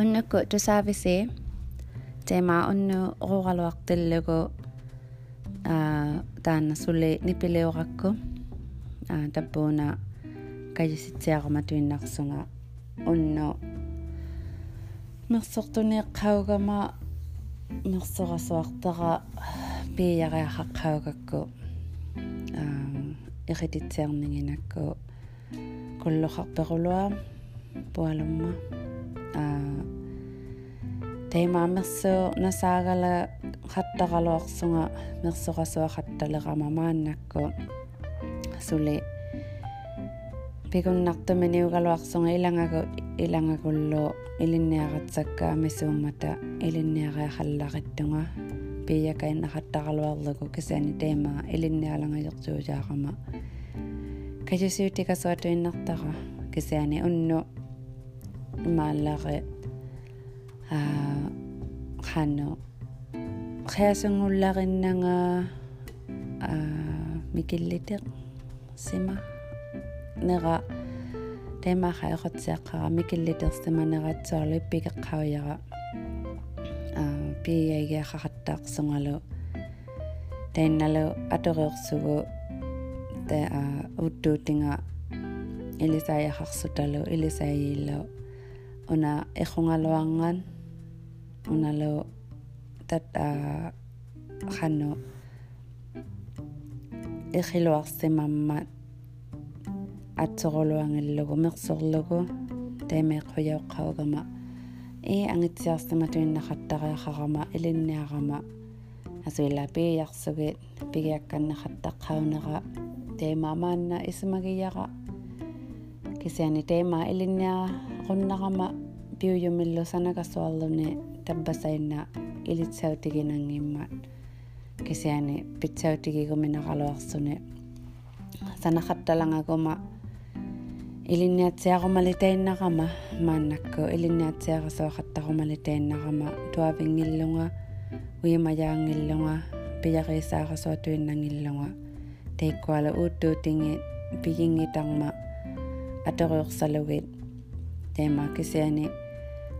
unnuku tusaavisi tema unnu ruuqaluartillugu aa taanna suli nipiliurakku aa tappuuna kajisitsiaqumatuinnarsunga unnu мерсортунеэккаугама нерсорасуартара пииариахаққаугакку аа эрититсиарнигинакку куллохарперулуа пуалумма аа теймаамерсуу насаагала хаттаралуарсунга мерсорасуахатталерама мааннакку сули пигуннартуминиугалуарсунга илангагу илангагуллу илинниаратсакка амисууммата илинниариахаллариттунга пиякаиннахаттаралуарлугу кисаани тейма илинниалангажертуужаарама кажусиутикасуатуиннартара кисаани унну maallaqe a khano. Khiasangullarinnaga a mikilliteq sima. Nera tema khaiqotsiaqqara mikilliterstama neratsaarlu pigeqqaujara a piiaigiaqaqattaaqsungalu tainnalu atoriorsugu ta a uttuutinga ilisaiaqarsutalu ilisaiillau илисаяхарсуталу илисаииллу уна эхунгалуанган уналу тат аа ханну эхилуарсимаммат атсорулуангиллугу мерсорлугу таимеэққуяоққаугама и ангитсиарсама туиннахаттариахарама илинниарама асуила пиярсугит пигиакканнахаттаққаунера таимаамаанна исмагияра кисиани тайма илинниара qunнарама пиуюмиллу санакасуарлуни таббасаинна илитсаутигинангиммаат кисиани питсаутигигуминаралуарсуни санахатталангагума илинниатсиарумалитаиннарама мааннакку илинниатсиарасуақаттарумалитаиннарама туавингиллунга уимаяангиллунга пиярисаарасуатуиннангиллунга тейккуала ууттуутинги пигингитарма атериорсалугит тема кисиани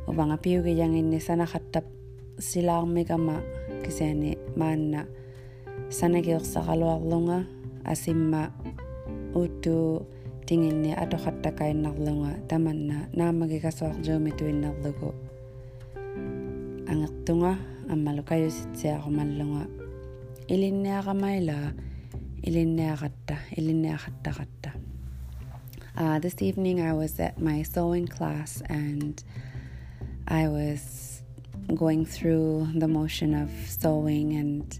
уванга пиугиянгинни санахаттап силаармигама кисиани маанна санагиорсаралуарлунга асимма ууту тингинни атохаттакаиннарлунга таманна наамагигасуаржууми туиннерлугу ангертунга аммалу каюситсиарумаллунга илинниарамайла илинниаратта илинниараттаратта Uh, this evening, I was at my sewing class and I was going through the motion of sewing and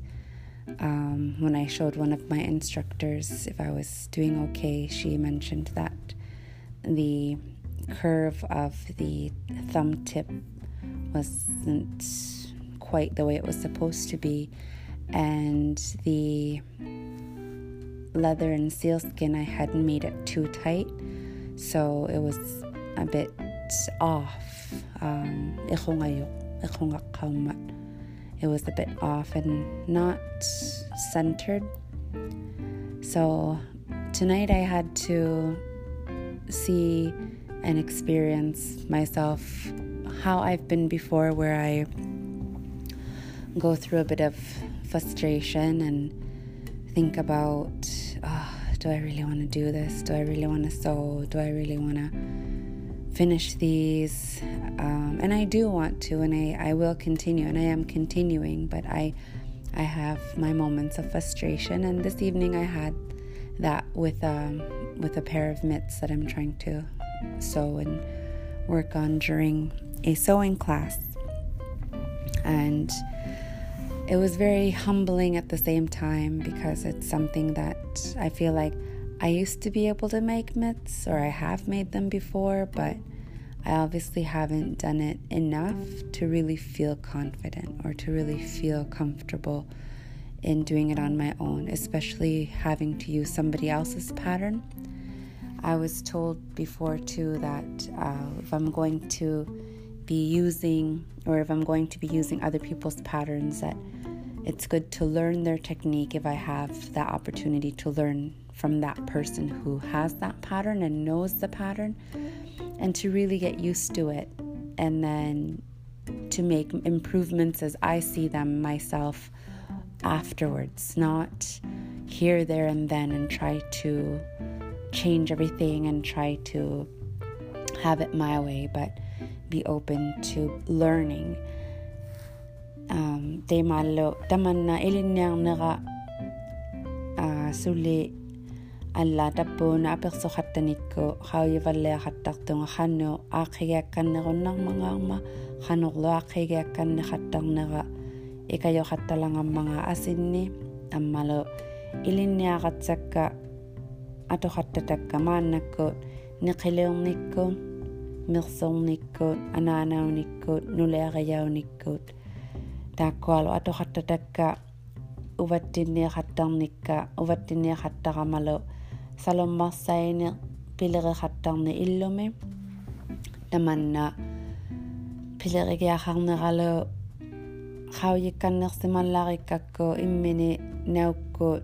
um, when I showed one of my instructors if I was doing okay, she mentioned that the curve of the thumb tip wasn't quite the way it was supposed to be, and the leather and sealskin I hadn't made it too tight, so it was a bit off. Um, it was a bit off and not centered. So tonight I had to see and experience myself how I've been before, where I go through a bit of frustration and think about oh, do I really want to do this? Do I really want to sew? Do I really want to finish these. Um, and I do want to, and I, I will continue, and I am continuing, but I, I have my moments of frustration. And this evening I had that with, um, with a pair of mitts that I'm trying to sew and work on during a sewing class. And it was very humbling at the same time because it's something that I feel like I used to be able to make mitts, or I have made them before, but I obviously haven't done it enough to really feel confident or to really feel comfortable in doing it on my own, especially having to use somebody else's pattern. I was told before too that uh, if I'm going to be using, or if I'm going to be using other people's patterns, that it's good to learn their technique if I have that opportunity to learn from that person who has that pattern and knows the pattern and to really get used to it and then to make improvements as I see them myself afterwards, not here, there, and then, and try to change everything and try to have it my way, but be open to learning. తేమాల్లో Tamanna ఎలిన్యాంనగా сули алла таппууна аперсохаттаникку хауйваллеахаттартунга хану аақхигиакканнеруннармагаарма ханерлу аақхигиакканнехаттарнера икайохатталангаммага асинни аммалу илинниақатсакка атохаттатакка мааннаккут неқилиорниккут мерсорниккут анаанаауниккут нулеариауниккут takko alo ato hatta takka uvattini hattang nikka uvattini hattarmalo salommarsaini pileri hattarni illumi. Tamanna pilerigiaharneralo qaujikkannersimallarikkakku immini naukku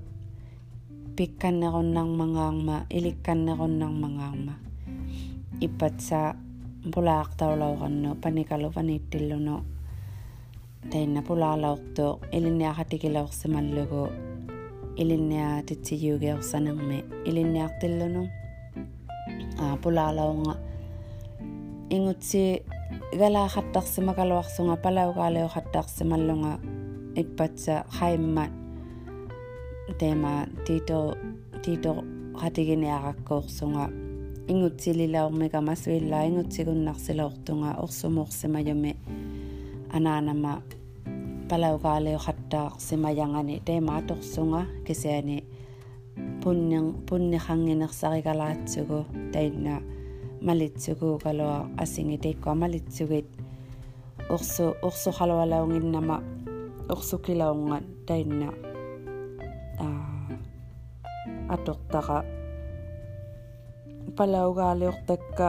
pikkannerunnarmangaarma ilikkannerunnarmangaarma ipatsa pulaaqtaulaurannu panikalu panittillunu taina pulaalaqtuq ilinniaqatikilaoq simallugu ilinniaa titsijuugeorsanarmi ilinniaqtillunu aa pulaalaunga ingutsi galaaqattarsimakaluarsunga palaugaaleoqattarsimallunga ippatta qaimmat teema tiito tiito qatiginiaqakkoorsunga ingutsililaormika masuillaa ingutsigunnarsilaortunga orsumoorsimajumi ananama. Palau ka leo khatta simayangani. Te ma torsunga kisani punnyang punni khanginersarik alaatsugu tainna malitsugu kaloa asingitikko malitsugit orsu orsu khalawalaunginnama orsukilaunga tainna atortara palaugaaliortakka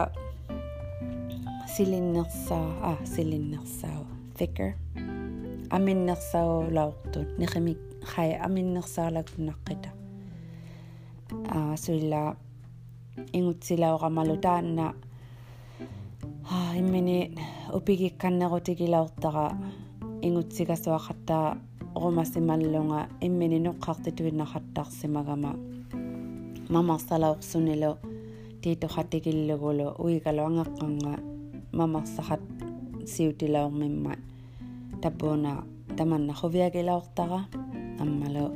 silinnersaa ah silinnersaa thicker. Аминнерсаулаортут нехимик хай аминнерсаалакуннаққита аа суиллаа ингутсилаурамалу таанна аа иммини упигикканнерутигилаортара ингутсигасуақаттаа орумасималлунга иммини ноққартитуиннахаттарсимагама мамарсалаорсунилу тиитохатигиллугулу уигалуангаққанга мамарсахат siutila o memat tapona taman na hovia ke lao taka amalo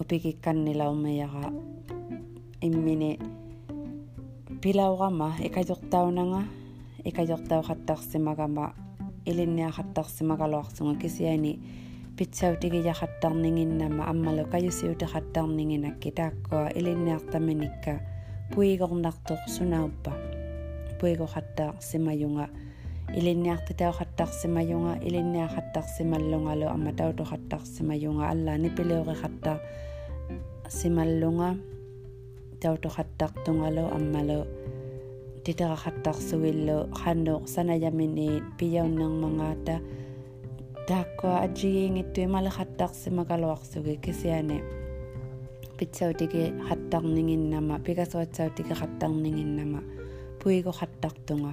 o piki kan ni lao me yaka imine pila o kama e kai tok tau na nga e kai tok tau katak si magama ilin niya katak si magalo aksunga kisi ay ni pitsaw tiki ya katak ningin na ma uti katak ningin na kita ko ilin niya taminika puwi kong naktok sunaw pa ilinniarpitau khattaqsimayunga ilinnia khattaqsimallungalu amatautu khattaqsimayunga allani pileuri khatta simallunga tautu khattaqtungalu ammalu titera khattaqsuillu khannu sanayamini piyaunnangmangata takko ajiingittu imala khattaqsimakaluarsugi kisiane pitsautige khattaqninginnama pikasuatsautige khattaqninginnama puigo khattaqtunga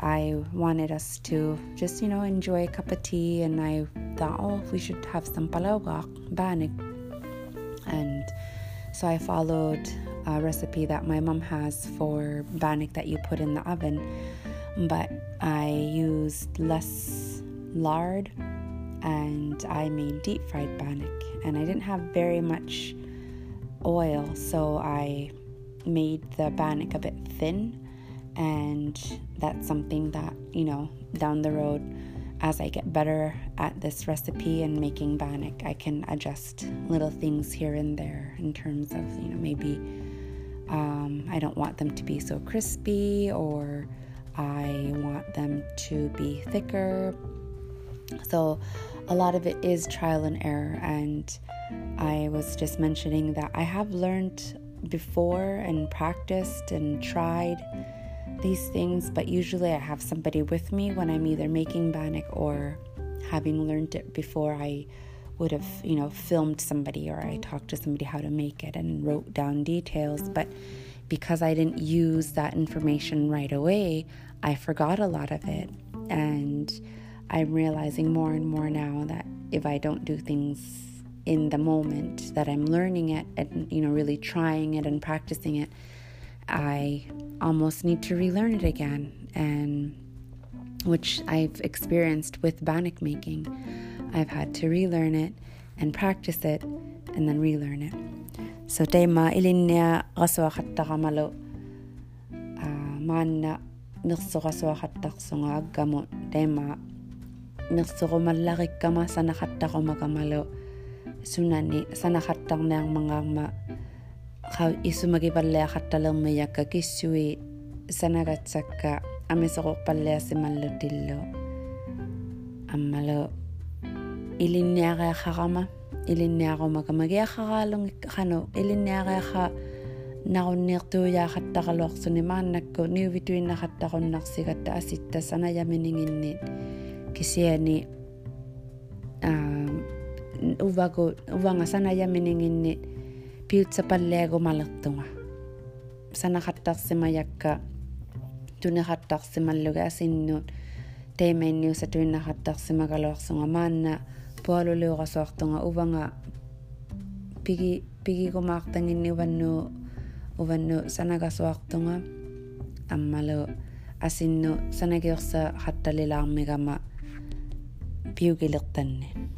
I wanted us to just, you know, enjoy a cup of tea, and I thought, oh, we should have some palauga, banig. And so I followed a recipe that my mom has for banik that you put in the oven but I used less lard and I made deep fried bannock. And I didn't have very much oil, so I made the bannock a bit thin. And that's something that, you know, down the road, as I get better at this recipe and making bannock, I can adjust little things here and there in terms of, you know, maybe um, I don't want them to be so crispy or I want them to be thicker. So a lot of it is trial and error. And I was just mentioning that I have learned before and practiced and tried these things, but usually I have somebody with me when I'm either making bannock or having learned it before I would have, you know, filmed somebody or I talked to somebody how to make it and wrote down details. But because I didn't use that information right away, I forgot a lot of it. And I'm realizing more and more now that if I don't do things in the moment that I'm learning it and you know really trying it and practicing it, I almost need to relearn it again, and which I've experienced with bannock making. I've had to relearn it and practice it and then relearn it. So tema ilinia raswa khatta gamalo uh, maanna nirsu raswa khatta sunga aggamo tema nirsu mallarikkama sana khatta gamalo sunani sana khatta nermangarma аммалу илинниариахарама илинниарумака магиахараалунги хану илинниариаха нарунниертуяахаттақалуарсуни мааннакку ниувитуиннахаттақуннарсигатта аситта санаяминингиннит kisiani uh, uvago uvanga sana yamininginni piutsa palleago malertunga sana piutsapalliagumaleqtunga sanaqattaarsimajakka tuneqattaarsimalluga asinnuut taimainniusa tuinaqattaarsimagaluarsunga maanna pualuluuqasuartunga uvanga pigi pigigumaartanginni uvannu uvannu sanagasuartunga аммалу асинну санагиорса хатталилаармигама пиугилертанни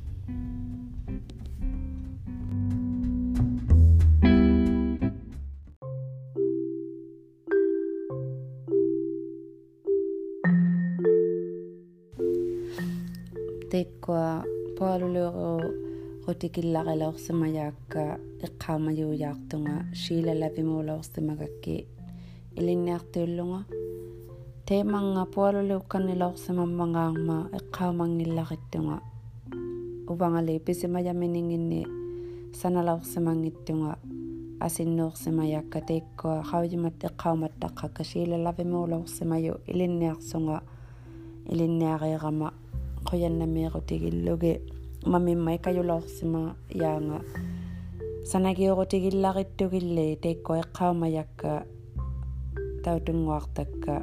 tikkua pualuluuru rutikillaqalaorsimajaakka iqqaamajuujaartunga shiila lapimuulaorsimagakki ilinniartiullunga teemanga pualuluukkannilaorsimammangaarma iqqaamangillaqittunga uvangali pisimajamininginni sanalaorsimangittunga asinnuorsimajaakka tikkua qaujimat iqqaumattaqqakka shiila lapimuulaorsimaju ilinniarsunga ilinniariirama qoyanna meequtigillugi lo yaanga sanagiurutigillaqittugilli teikku ya eqqaumajakka ya tautunguartakka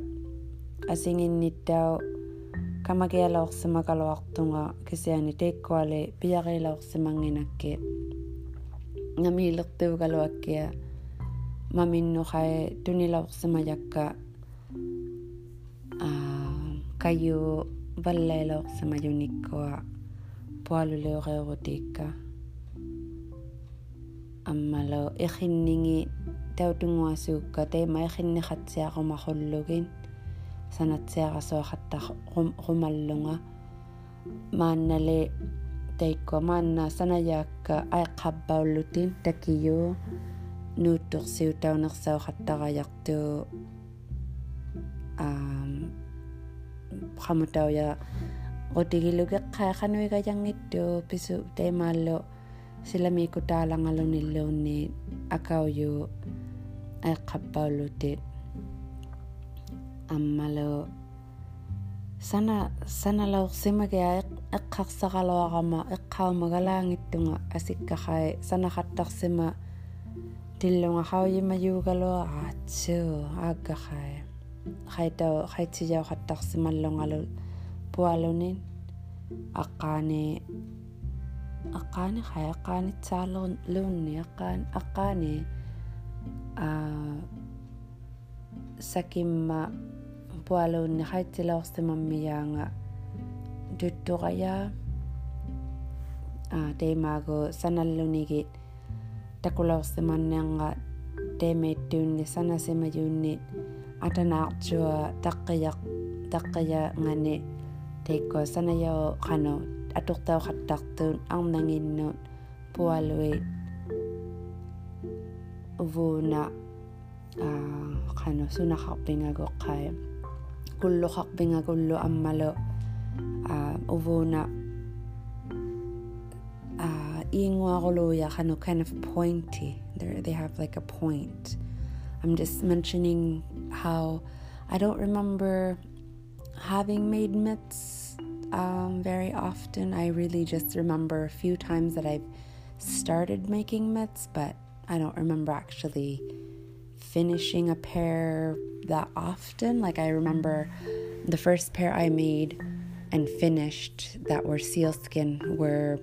asinginnittau kamagialoorsimakaluartunga ya kisiani teikkuali piarilaorsimanginakki namiilertuugaluakkia maminnuqai tunilaorsimajakka kajuu каю валлаилаорсимажуниккуа пуалулеореерутиикка аммало эхиннинги таутунгуасуукка тайма эхиннихатсиақумахуллугин sanatsiaqasuaqatta rumallunga maannale taikko maanna sanayaakka aiqqappaulluttin takiyu nuuttorsiutaunersauqattaqajaqtu aam qamutauya qutigilugeqqaaqanuigajangittu pisu taimaallu silamiikutaalangalunilluunni akauyu aiqqappaulluttit аммалу сана саналаорсимагиа эққарсақалуарама эққаумагалаангиттунга асиккахай санахаттарсима тиллунга хауйимаюгалуа аатсуу ааккахай хайта хайтсижаухаттарсималлонгалу пуалунин аққаани аққаани хаяққаанитсаалерун луунни аққаани аққаани аа сакимма пуалуунни хайтсилаорсимаммияанга туттоқая аа теймаагу саналлунигит такулаорсиманнианга теймеиттуунни санасимажуунни atanaartua taqqiyaq taqqiyangani teikko sanayao qanu aturtauqattartuun arnanginnuut pualuit uvuuna qanu sunaqarpingagoqqai kulluqarpingagullu ammalu uh, ovo na uh, ingwa kind of pointy. They they have like a point. I'm just mentioning how I don't remember having made mitts um, very often. I really just remember a few times that I've started making mitts, but I don't remember actually finishing a pair that often. Like, I remember the first pair I made and finished that were sealskin were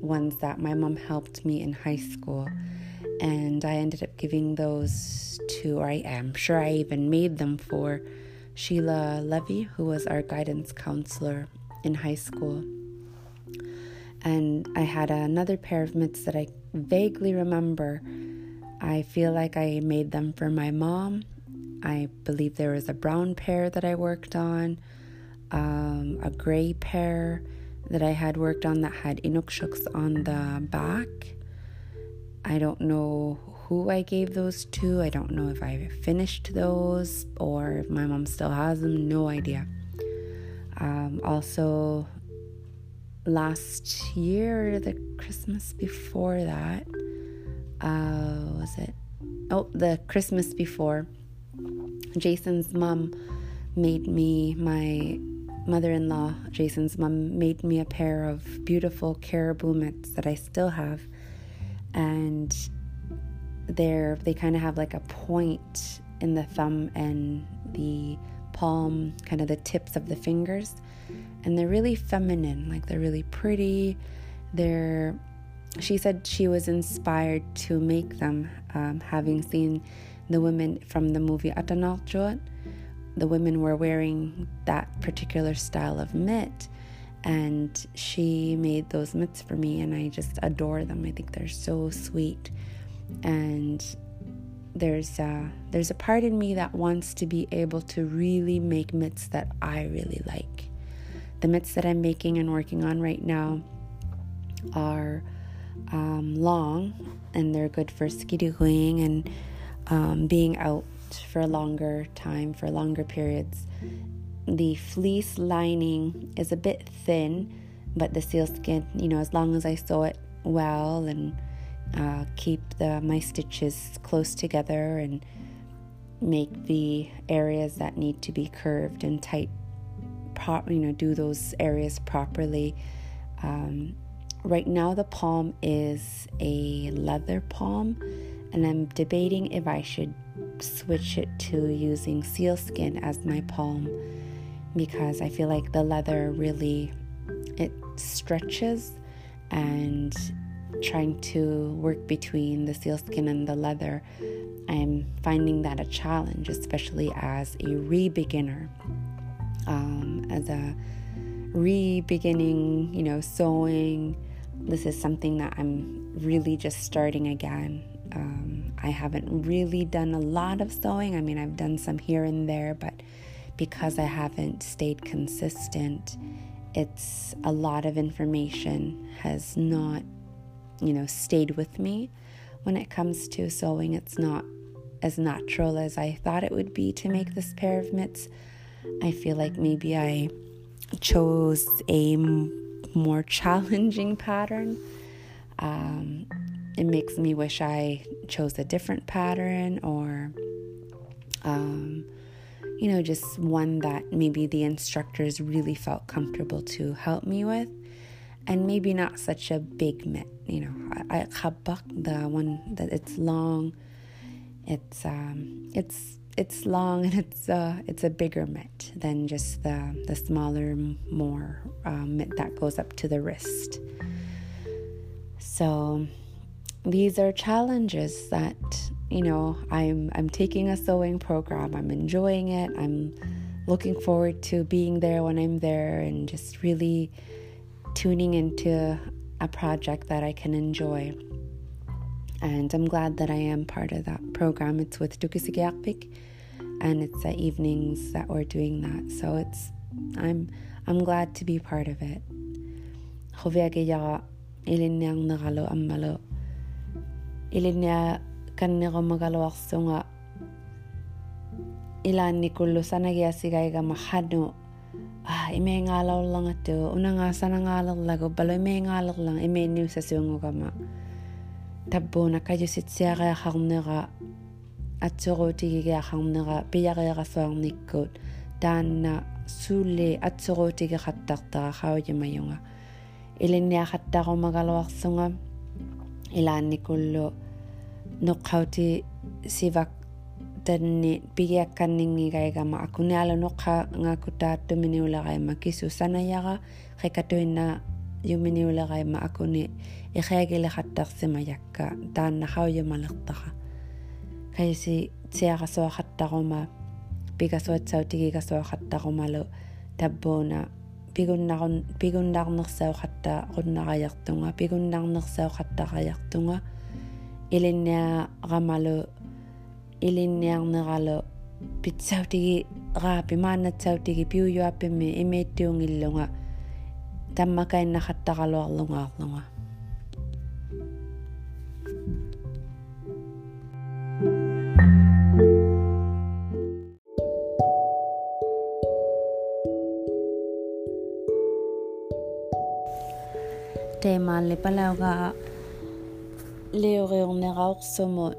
ones that my mom helped me in high school. And I ended up giving those to, or I am sure I even made them for Sheila Levy, who was our guidance counselor in high school. And I had another pair of mitts that I vaguely remember. I feel like I made them for my mom. I believe there was a brown pair that I worked on, um, a gray pair that I had worked on that had inukshuks on the back. I don't know who I gave those to. I don't know if I finished those or if my mom still has them. No idea. Um, also, last year, the Christmas before that, uh, was it? Oh, the Christmas before, Jason's mom made me, my mother in law, Jason's mom, made me a pair of beautiful caribou mitts that I still have. And they're, they kind of have like a point in the thumb and the palm, kind of the tips of the fingers and they're really feminine, like they're really pretty. They're she said she was inspired to make them, um, having seen the women from the movie Atanarjuat. The women were wearing that particular style of mitt, and she made those mitts for me, and I just adore them. I think they're so sweet, and there's a, there's a part in me that wants to be able to really make mitts that I really like. The mitts that I'm making and working on right now are um, long and they're good for skidooing and um, being out for a longer time, for longer periods. The fleece lining is a bit thin, but the sealskin, you know, as long as I sew it well and uh, keep the my stitches close together and make the areas that need to be curved and tight pro- you know do those areas properly. Um, right now, the palm is a leather palm, and I'm debating if I should switch it to using sealskin as my palm because I feel like the leather really it stretches and trying to work between the sealskin and the leather I'm finding that a challenge especially as a re-beginner um, as a re-beginning, you know, sewing. This is something that I'm really just starting again. Um, I haven't really done a lot of sewing. I mean, I've done some here and there, but because I haven't stayed consistent, it's a lot of information has not, you know, stayed with me. When it comes to sewing, it's not as natural as I thought it would be to make this pair of mitts. I feel like maybe I chose a more challenging pattern. Um, it makes me wish I chose a different pattern or, um, you know, just one that maybe the instructors really felt comfortable to help me with. And maybe not such a big mitt, you know. I, I the one that it's long, it's um, it's it's long and it's uh, it's a bigger mitt than just the the smaller, more um, mitt that goes up to the wrist. So these are challenges that you know I'm I'm taking a sewing program. I'm enjoying it. I'm looking forward to being there when I'm there and just really tuning into a project that I can enjoy. And I'm glad that I am part of that program. It's with Tukisigiarvik and it's the evenings that we're doing that. So it's I'm I'm glad to be part of it. కన్యక మగల వస్తుంగ ఇలా నికుళ్ళు సనగియా సిగైగ మహను ime ngalawlang ito unanga sana ngalawlago balo ime ngalawlang ime niw sa siyungo kama tabo na kayo sitsiya kaya kaknera at soro tigi kaya kaknera piya kaya kasuang nikot daan na suli at soro tigi katakta kakao yamayunga ilin niya katako magalawaksunga ilan nikulo noqqauti sivak tanni pigiakkanninngigaigamma akuniala noqqa ngaakutaattuminiuleraimma kisu sanajara qikatuinna юминиулераима акуни ихаагилехаттарсимаякка тааннахауйумалертара кайси тиарасуахаттарума пигасуатсаутигигасуахаттарумалу таббууна пигуннарун пигуннарнерсаухатта руннараяртунга пигуннарнерсаухаттараяртунга пигуннарнерсауқаттараяртунга илинниарамалу илинниарнералу питсаутиги раапи мааннатсаутиги пиуюаппими имииттуунгиллунга таммакаиннахаттаралуарлунгаарлунга teemaalli palauga liuriornerauqsumut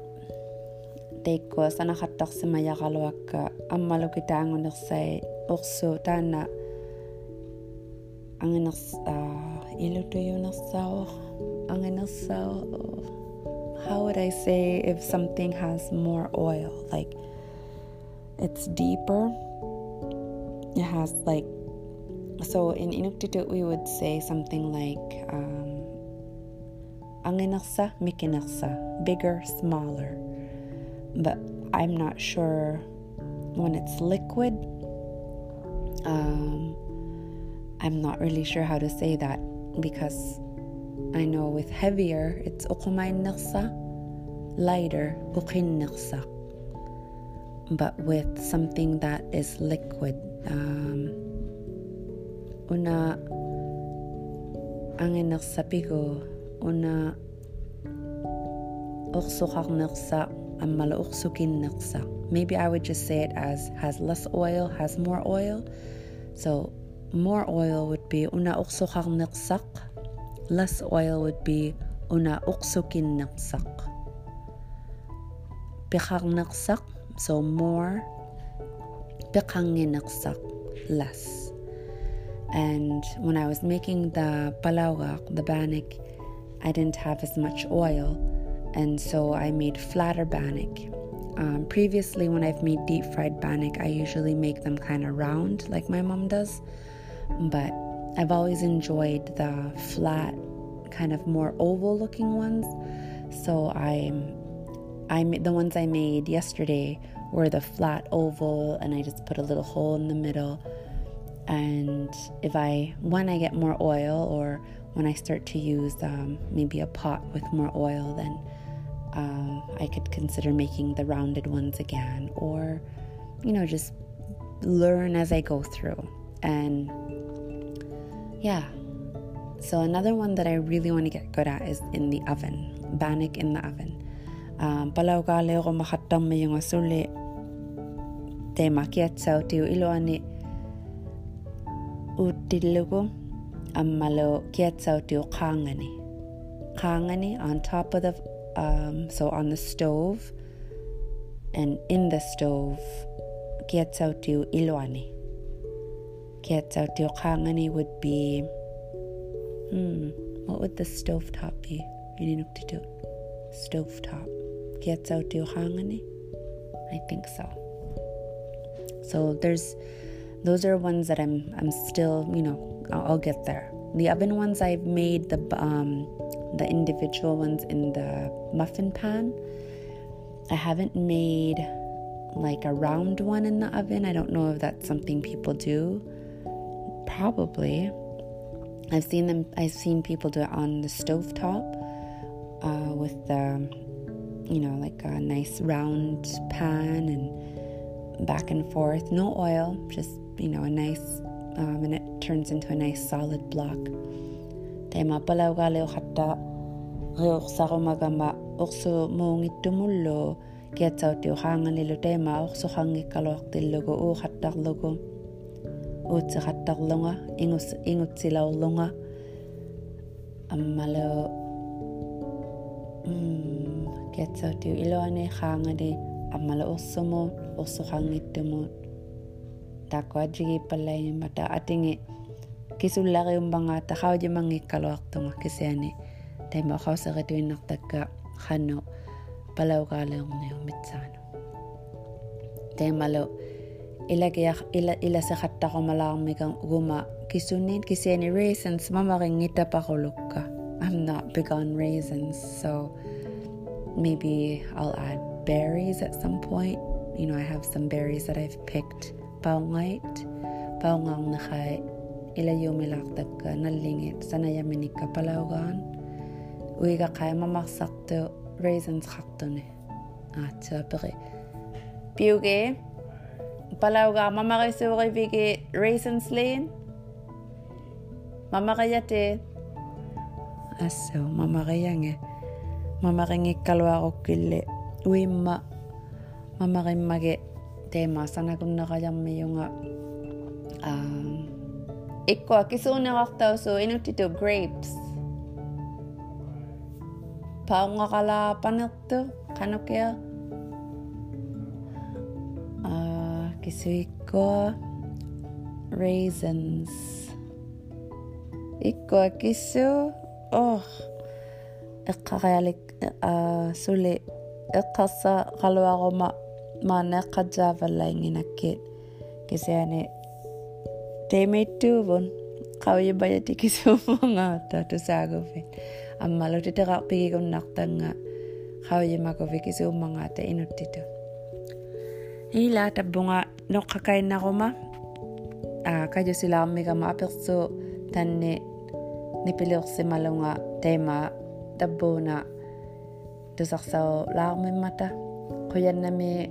teikkua sanaqattarsimajaqaluakka ammaluki taangunersai orsu taanna anginers ilutuyunersao anginersao how would I say if something has more oil? Like it's deeper. It has like so in Inuktitut, we would say something like um, anginaksa, mikinaksa, bigger, smaller. But I'm not sure when it's liquid. Um, I'm not really sure how to say that because I know with heavier it's uqumain naqsa, lighter uqin naqsa. But with something that is liquid, um, una ang naqsapi pigo. Maybe I would just say it as has less oil, has more oil. So more oil would be una less oil would be una uqsukin so more less. And when I was making the palawak, the bannock, I didn't have as much oil, and so I made flatter bannock. Um, previously, when I've made deep fried bannock, I usually make them kind of round like my mom does, but I've always enjoyed the flat, kind of more oval looking ones. So I, I the ones I made yesterday were the flat oval, and I just put a little hole in the middle and if I, when I get more oil or when I start to use um, maybe a pot with more oil, then um, I could consider making the rounded ones again or, you know, just learn as I go through. And yeah. So another one that I really want to get good at is in the oven, banik in the oven. Um, palau utillugu ammalo kiatsautiu qangani. Qangani on top of the, um, so on the stove, and in the stove, kiatsautiu iluani. Kiatsautiu qangani would be, hmm, what would the stove top be? Ininuktitu. Stove top. Kiatsautiu qangani? I think so. So there's those are ones that I'm I'm still you know I'll get there. The oven ones I've made the um, the individual ones in the muffin pan. I haven't made like a round one in the oven. I don't know if that's something people do. Probably. I've seen them. I've seen people do it on the stove top uh, with the, you know, like a nice round pan and back and forth. No oil, just you know, a nice, um, and it turns into a nice solid block. Tema palauga leo hatta reorsaro magama orso muungittumullu kiatsautiu haanganilu teema orso hangikkaluartillugu uuhattarlugu uutseqattaqlunga ingus takwa jigi palai mata. Atingi kisulari umbanga ta khaw ji mangi kalwak tunga kisani tay mo khaw sa gatu inak takka khano palaw kala yung niyo mitsano tay malo ila ila ila sa khatta ko malang mikang guma. Kisunin kisani reasons mamaring ngita pa kulok ka. I'm not big on raisins so maybe I'll add berries at some point. You know I have some berries that I've picked. bao paungang na khai ila yumilak takka nallingit sanaya minikka palaugaan uiga khai mamaksaktu raisins khaktune aatsa peri piuge, palauga mamarisuuri vigi raisins liin mamariyate. Asso mamariyange. Mamariŋikkaluarukkille ma mamarimmage テーマさなくんながやんみよが一個はキスをながったうそいのちとグレープスパウがからパネットカノケアキス一個は raisins 一個はキスをエッカがやりあそれエッカさかるわごま mana kajavalla inginakket keseane temettuvun kawaye bayati kisumanga tatu sagofen ammalo titaka pigikun naktanga kawaye makofe kisumanga ta inuttito ila tabunga nokkakainakuma kajo silaamigama aperso tanne nipileorsimalunga teema tabbuuna tusarsawo laarmimmata quyanami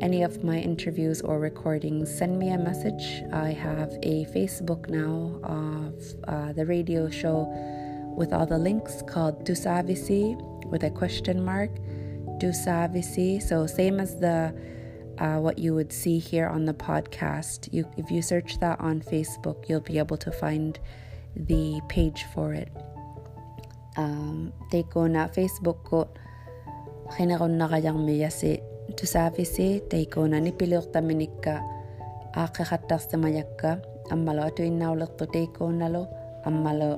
any of my interviews or recordings, send me a message. I have a Facebook now of uh, the radio show with all the links called Tusaavisi with a question mark. Tusaavisi. So same as the uh, what you would see here on the podcast. You, if you search that on Facebook, you'll be able to find the page for it. Um, teikona Facebook ko hinaronna qajarmiyasi tusaavisi taikuunani piluuqtaminikka aaqqiqattarsamajakka ammalo atuinnaulertu taikuunnalu ammalo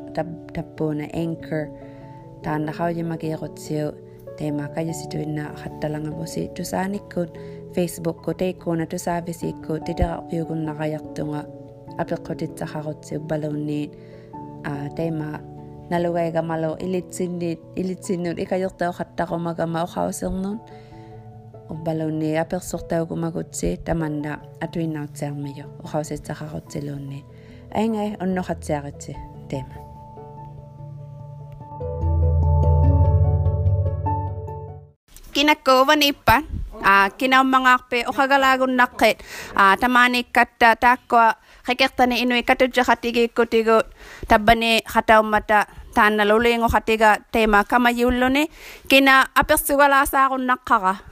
tappuuna anchor taannaqaujamakiiqutsiu teimaqajasituinna qattalangamusi tusaanikkut facebookku taikuuna tusaavisiikku titeqaqiugunnaqajartunga apeqqutitsaqarutsiu baluunniit aa teimaa nalugaigamalo ilitsinniit ilitsinnut ikajortauqattaqumagama oqausernun o balone a per sorta o kumagutse tamanda atui nautsermeyo o hausetsaharotselone aingai onnohatsearitse tema kinakkovan ippan a ah, kinaw mangakpe o kagalagon nakket a ah, tamani katta takwa rekertani inui katujja khatigi kutigo tabani khataw mata tanna lulingo khatiga tema kama yullone kina apersugalasa agun nakkara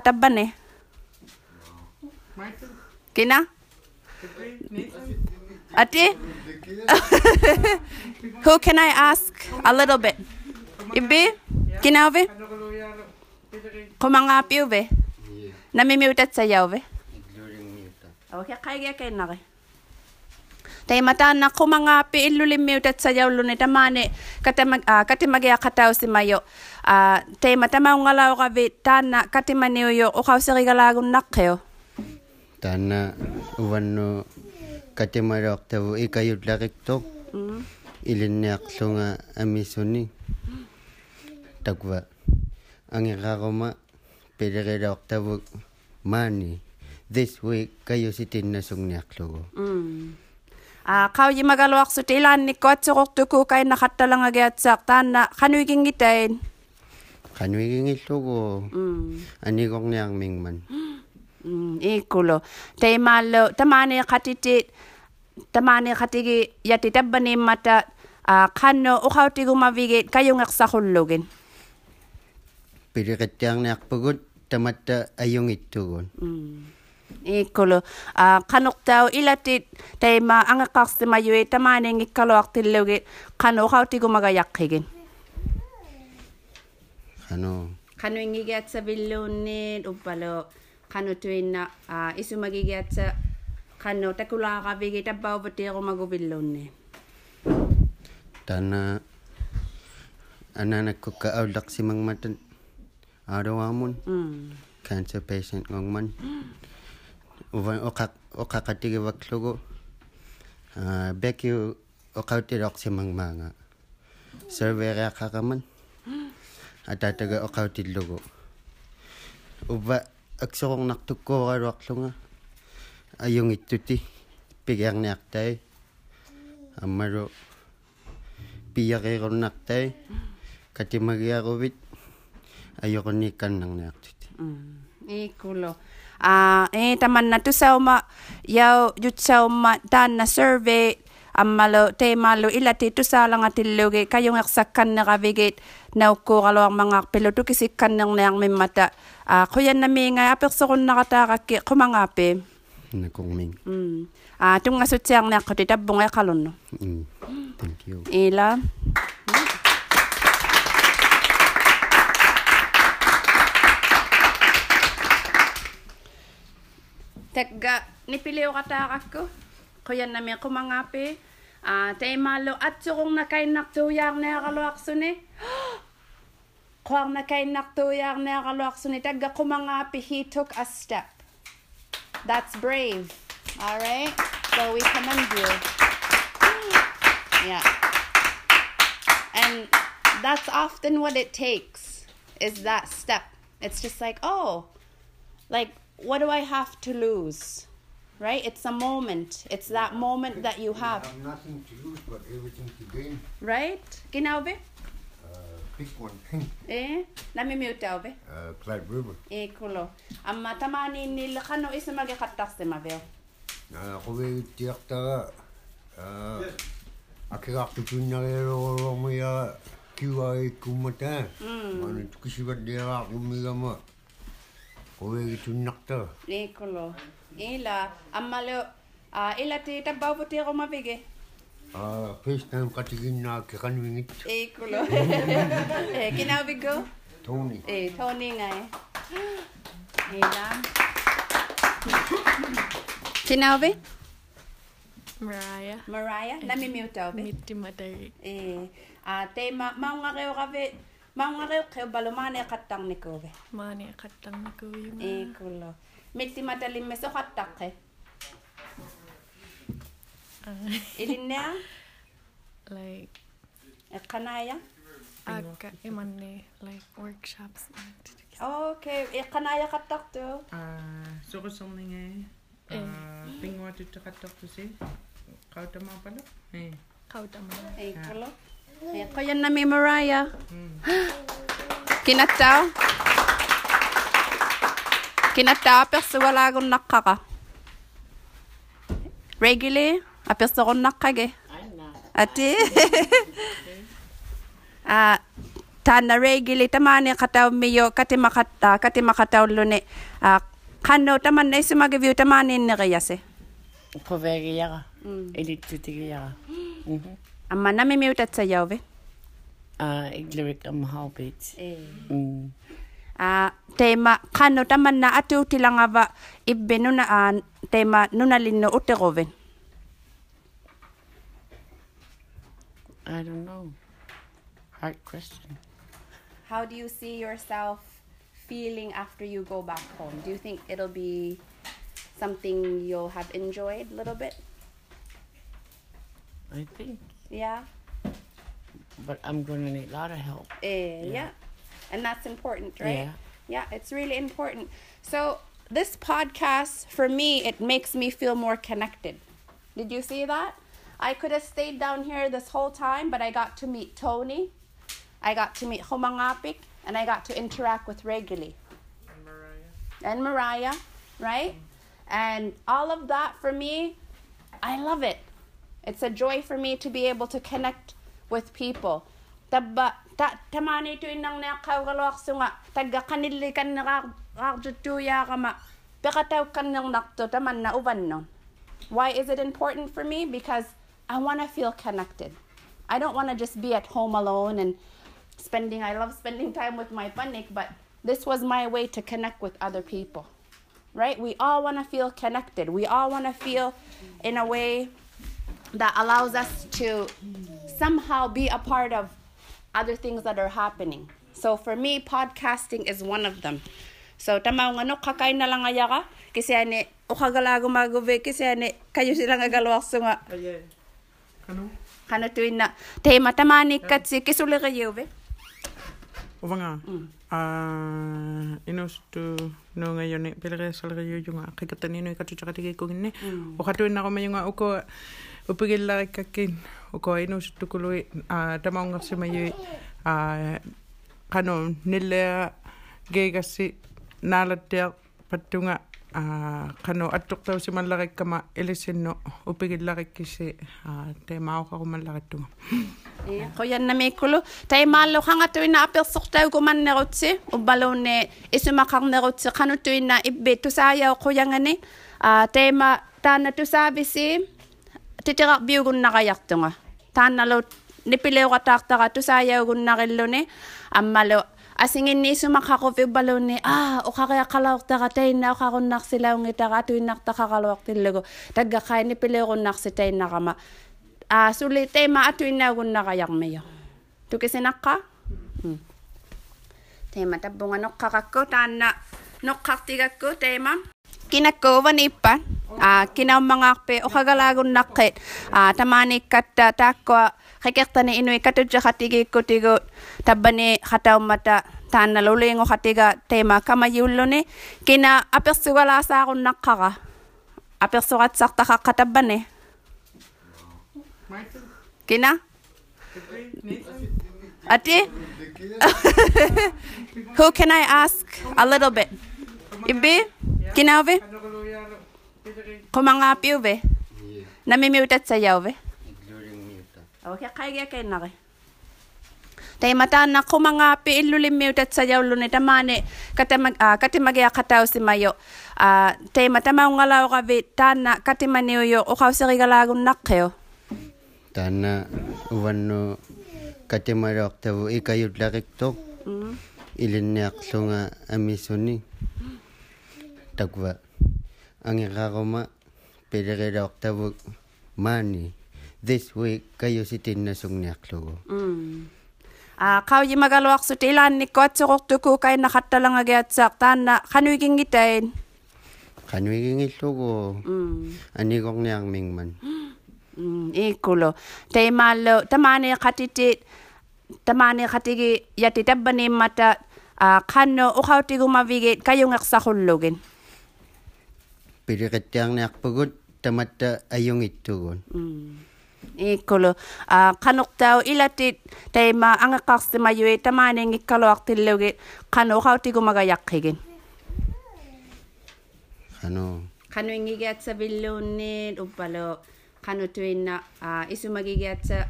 tabbani kina ati? Who can i ask? A little bit. Ibbi kinauvi Kumangapiuve. Namimiutat sayauve. Okay, kaya kay nake. Tay mata matana ko mga piilulimyo dat sayaw lunay tamane katimag uh, katimagya kataw si mayo. Uh, tay matama ngalaw ka bit tana katimaniyo o kausari galagon nakyo. Tana uwanno katimarok tawo ikayut lakiktok. Mm. Mm-hmm. Ilinniaqlunga amisuni. Takwa. Ang ikakuma piligirak tawo mani. This week kayo si Tin na sungniaklugo. Mm. Ah, a kaw yi magaluaq sut ilan ni koatsoqortuku kaina khattalangagiatsaaqtaanna qanuigingitain qanuigingillugu hmm. aniqorniarmingman ikulo hmm, eh, taimaallu tamaani qatitit tamaani qatigi yati tabbaniimmata qannu ah, uqautigumavigit kayungeqsaqullugin piliqittiarniarpugut tamatta ayungittugun mm ikolo. A kanok tau ilatit tay ma anga kakste ma yue tamane ngi kalo aktilogit kano kauti gumaga yakhigin kano? Kano ngi gatsa billunit uppalo kano tuinna ah, a isumagi gatsa kano takula ka bigi tabaw botero magubillunit tana ananak ko ka aulak si mangmatan arawamun mm. cancer patient ngongman mm. uqaqatigi vaklugu ah, beki uqauti roqsi mangmanga. Survey rea qaqaman. Atataga uqauti lugu. Uba aksuqong naqtuku uqa roqlunga. Ayung ituti. Pigang naqtay. Amaru. Piyaki a e eh, taman na tu sauma yau ju sauma tan na survey ammalo te malo ila te tu salanga tilluge kayong eksakkan na kavigit na ukko kalo ang mga piloto kisikkan ng nang mimata a ah, kuyan na minga apek sa kun nakatakak kumangape na kung ming mm. Ah, a tunga sutyang na kutitabong ay kalon. Mm. thank you. Ila. Tagga, nipiliw katakak ko. Kuya namin kumangapi. Ah, tay malo at sukong na kay naktuyang na kaluak suni. Kuwang na kay naktuyang na kaluak suni. Tagga kumangapi, he took a step. That's brave. All right? So we commend you. Yeah. And that's often what it takes is that step. It's just like, oh, like, what do I have to lose? Right? It's a moment. It's that moment that you have. have nothing to lose but everything to gain. Right? Ginaube? Uh, pick one. thing. Eh? Namimute be? uh, Clyde River. Eh, kulo. Amma tamani nila kano isa magikatas de mabel. Uh, Kowe tiakta. Uh, akikakta tunyarero romuya kiwa kumata. Mana O e ki nakta. E kolo. E la, amma leo, a e la te tam po te roma vege. A, first time katigin na ke kanu ingit. E kolo. E, kina obi go? Tony. E, Tony ngai. e. La. Kina obi? Mariah. Mariah, nami miu tau be. Miti matari. E, a, te maunga reo rave, mangare khe balo khatang khattang ni kobe mane khattang ni ko yuma e eh, kullo metti matali meso khattak khe ilinna like qanaya akka imanne like workshops okay e kanaya khatak to ah sorusonninge ah eh. pingwa tuttu khattak to se? Kautama pala e eh. Kautama, e kullo Eh, kulo. Eh, kaya na may Mariah. Kinataw? Kinataw, pero wala akong nakaka. Regular, apes akong nakage. Ati? Ah, tana regular tamani kataw miyo kati makata kati makataw lune. Ah, kano taman na isumagaview tamani ni kayase. Koveriya. Mm. Elitutigiya. Mhm. Amma na may miutat sa yaw, Ah, iglyrik am habit. Eh. Mm. Ah, tema kano taman na atu tilanga ba ibbe nuna an tema nuna linno uteroven. I don't know. Hard question. How do you see yourself feeling after you go back home? Do you think it'll be something you'll have enjoyed a little bit? I think. Yeah. But I'm gonna need a lot of help. Eh, yeah. Yeah. And that's important, right? Yeah. Yeah, it's really important. So, this podcast for me it makes me feel more connected. Did you see that? I could have stayed down here this whole time, but I got to meet Tony. I got to meet Homangapik and I got to interact with Reguli And Mariah. and Mariah, right? And all of that for me, I love it. It's a joy for me to be able to connect with people. Ta tamani inang kama. Why is it important for me? Because I want to feel connected. I don't want to just be at home alone and spending I love spending time with my panik, but this was my way to connect with other people. Right? We all want to feel connected. We all want to feel in a way that allows us to somehow be a part of other things that are happening. So for me, podcasting is one of them. So tama nga no kakain na lang aya ka kasi ani ukagalago magove kasi ani kayo so nga Aye. Kano? kano tuin na tema tamani katsi kisuli kayo ve. Uvanga. Mm. Ah, inustu no ngayon eh, ni pilare sal kayo yung kikatan nino ikatu tsaka tigi ko gini. O mm. katuin na ko may nga uko upigillarikakkin ukoinuusuttukului a tamaungersimayui a qanu nillea geegassi naalatteaq pattunga a qanu attortausimallarikkama ilissinnu upigillarikkisi a teemaaoqarumallarittunga qoyannamiikkulu e, taimaalluqangatuina apersortaugumannerutsi ubbaluunni isumaqarnerutsi qanuttuina ibbi yangane, a teima tu tusaavisi titirak biugun nakayak tunga. Tanalo nipileo katakta ka tusayaw gun nakilo ni ammalo asingin ni sumakakov ibalo ni ah o kakaya kalawak ta ka tayo na o kakon nak sila ang ita ka tuin nak ta kakalawak tilago tagga kun nak si na kama ah sulit tayo maatuin na kun nakayak mayo tukisinak ka hmm. tema tabunga nokkakakko tanna nokkaktigakko tema kinaw mga pe o nakit ah tamani takwa inui katudja katigi ko tigo tabani kataw mata tema kamayulo ni kina apersuwala sa Kina? Ati? Who can I ask a little bit? Ibi, kinave? Kumangapi ube? Namimiutat sayaw ube? Okay, kaya kaya na kaya. Tay mata na kumangapi ilulim mi utat sayaw lunita mane katamag uh, ah, katimagya kataw si mayo. Uh, tay mata maungalaw ka vi tana katimaniyo yo ukaw sa rigalagun nakyo. Tana uwano katimarok tawo ikayut lakik tok. Mm. Ilin niyak sunga amisuni. Mm takwa angiraruma pilerila octavuk mani. This week kayo si tinnasungniarlugu a qawyi mm. ah, magaluaqsut ilaannikku atsoqortuku kain naqattalangagiatsaq taanna qanuigingitain qanuigingillugu mm. aniqorniarmingman mm, iikkulo taimaallu tamaani qatiti tamaani qatigi yati tabbaniimmata a ah, qannu uqautigumavigit kayungeqsaqullugin piliqittiarniarpugut tamatta ajungittugun mm. ikkulu a ah, qanuqtau ilatit taima angaqarsimayui tamaaniinngikkaluartillugit qanuqautikumagayaqqigin qanu qanuingigiatsavilluunniit uppalu qanutuinna a ah, isumagigiatsa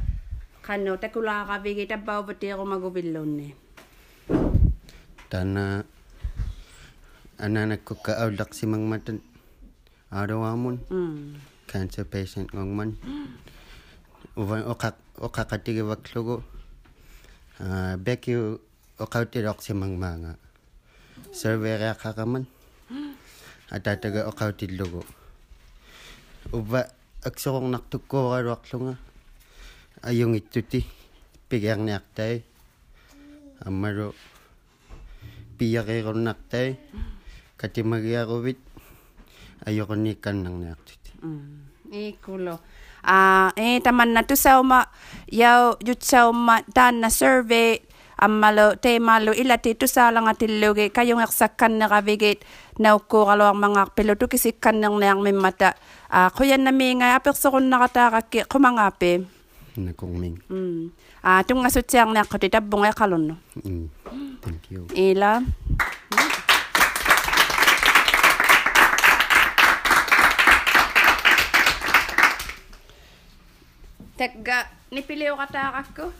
qanu takulaaqavigi tappauvatiiqumaguvilluunniit tana ananakkukka aullaqsimangmatan arawamun mm. cancer patient ngongman uvan okak okakatigi waklugo. Ah, uh, bekyu okautiroq simangmanga survey reaqaqaman atataga okautillugo uva aksoqornartukkuuraruarlunga ayungittuti pigearniartai аммару пияреруннартай катимагиарувит ayoko ni kanang na aktiti. Mm. Eh, Ikulo. Ah, uh, eh taman na to sa uma yaw yut sa uma tan na survey ammalo te malo ila ti to sa lang atilugi kayong aksakan na kavigit na ko kalo ang mga piloto kasi kanang na ang mimata. Ah, uh, kuya na mi nga apek sa kun nakatakak kumangape. Nakong ming. Mm. Ah, uh, tunga sutyang na ako ay kalon no. Mm. Thank you. Ila. Mm. Tegga nipiliw katarak ko.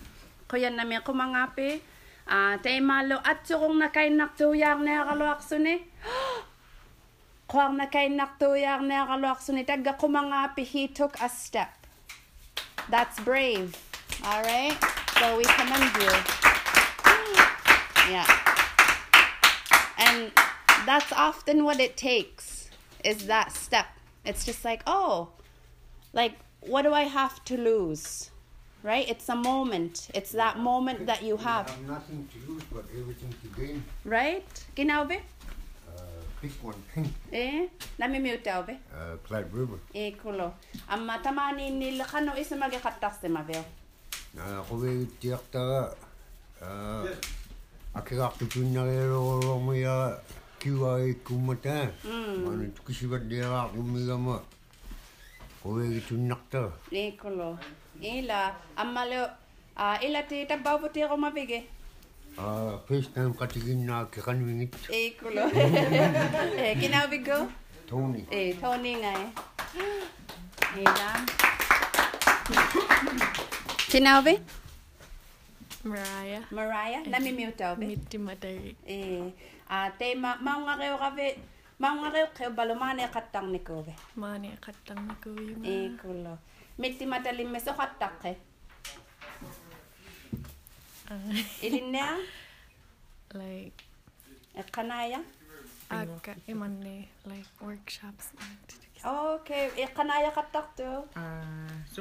Kuya namin kumangapi. Ah, tay malo at kung nakainak tuyang na kaluakso ni. Kuang nakainak tuyang na kaluakso ni. Tegga kumangapi, he took a step. That's brave. All right? So we commend you. Yeah. And that's often what it takes is that step. It's just like, oh, like what do i have to lose right it's a moment it's that moment that you have have nothing to lose but everything to gain. right ginaubi Uh, pick one. thing. eh namimiutaubi uh, Clyde River. eh kulo amma tamani nil khano ismage qattarsemavel Uh, kowe tiakta uh, akiraqtu tunnareerorormuya kiwai kummata. Manu tukisivat dera kumigama. Oe e ki tu nakta. E kolo. E la, amma leo, a e la te ta bau pote roma vege. A first time katikin na ke ingit. E kolo. E kina o vigo? Tony. E, Tony ngai. e. La. Kina o Mariah. Mariah, nami miu tau ve. Miti matai. E, a te maunga reo rave, mangare qeu balomane khattang ne kobe mane khattang ne eh, ah. e kulo metti matalim meso so khattak like e kanaya ak e like workshops okay e kanaya khattak to ah so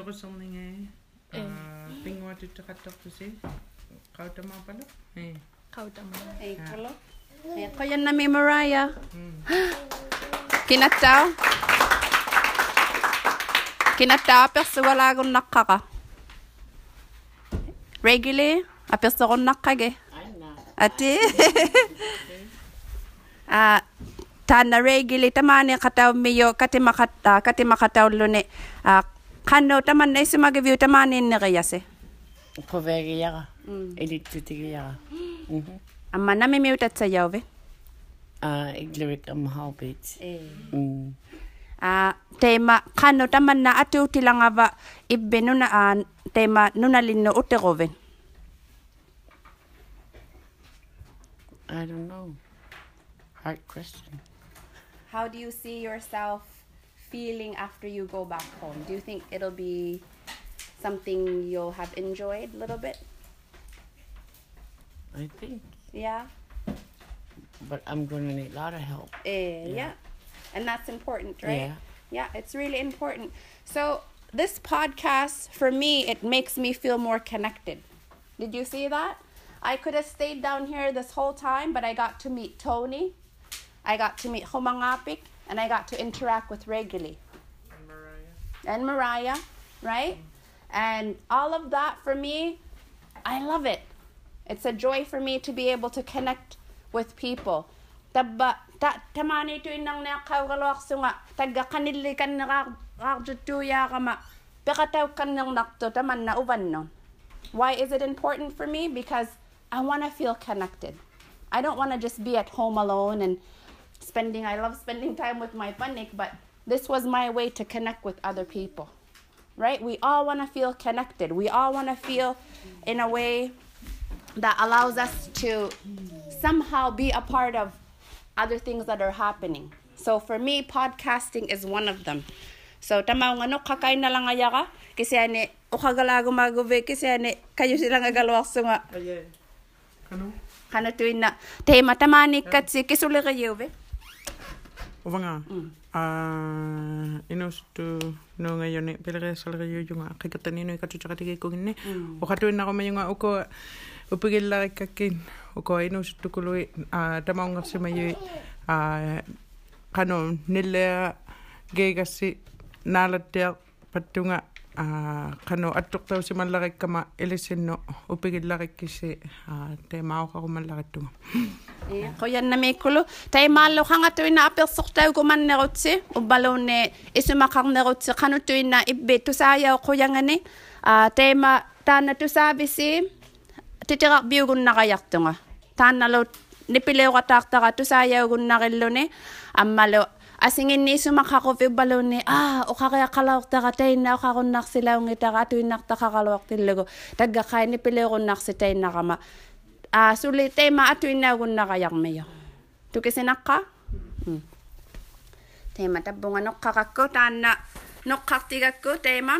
e pingwa to khattak to se kautama e kautama Ayan ko yan na may Mariah. Kinataw. Kinataw, perso wala akong nakaka. Regular, ah, a perso akong nakage. Eh. Ati? Ah, tana regular, tamani kataw miyo, katimakata, katimakataw lune. Ah, kano taman na isumagaview, tamani niriyase. Kovegiyara. Elitutigiara. Mm-hmm. Edit tutigi yaga. Amma namimiutat sa yawve. Ah, am halbit. Eh. Mm. Ah, tema kano taman na atu tilangava ibbe nuna an tema nuna linno. I don't know. Hard question. How do you see yourself feeling after you go back home? Do you think it'll be something you'll have enjoyed a little bit? I think. Yeah. But I'm gonna need a lot of help. Eh, yeah. Yeah. And that's important, right? Yeah. Yeah, it's really important. So, this podcast, for me, it makes me feel more connected. Did you see that? I could have stayed down here this whole time, but I got to meet Tony, I got to meet Homangapik, and I got to interact with Reguli and Mariah, And Mariah, right? And all of that for me, I love it. It's a joy for me to be able to connect with people. Ta tamani inang kan na. Why is it important for me? Because I want to feel connected. I don't want to just be at home alone and spending I love spending time with my panik, but this was my way to connect with other people. Right? We all want to feel connected. We all want to feel in a way that allows us to somehow be a part of other things that are happening. So for me, podcasting is one of them. So tama nga no kakay na lang aya ka kasi ane o kagalago maguve kasi ane kayo sila nga galwak so nga Aye. Kano? kana tuin na te matamani kat si kisuli kayo ve. Uvanga. Ah, inustu no ngayon eh pilare sal kayo yung kikatani no ikatu tsaka tigi ko ginne. O katuin na ko may upigillarikkakin ukoinuusuttukului a tamaungersimayuit a qanu nillea geegassi naalatteaq pattunga a qanu attortausimallarikkama ilissinnu upigillarikkissi a teemaoqarumallarattunga qoyannamiikkulu taimaalluqangatuina apersortaugumannerutsi ubbaluunni isumaqarnerutsi qanuttuina ibbi tusaajao quyangani a teima taana tusaavisi titirak biugun nakayak tunga. Taan nalo nipileo katak taka tu saya ugun nakilo ni. Ammalo asingin ni sumakakofio balo ni ah o kakaya kalawak taka tayo na o kakunak sila ang itaka tuin naktaka kalawak tilago. Tagga kaya nipileo kunak si tayo nakama. Ah, sulit tayo maatuin na ugun nakayak mayo. Tukisinak ka? Hmm. Tema tabunga nokkakakko taanna nokkaktigakko tema.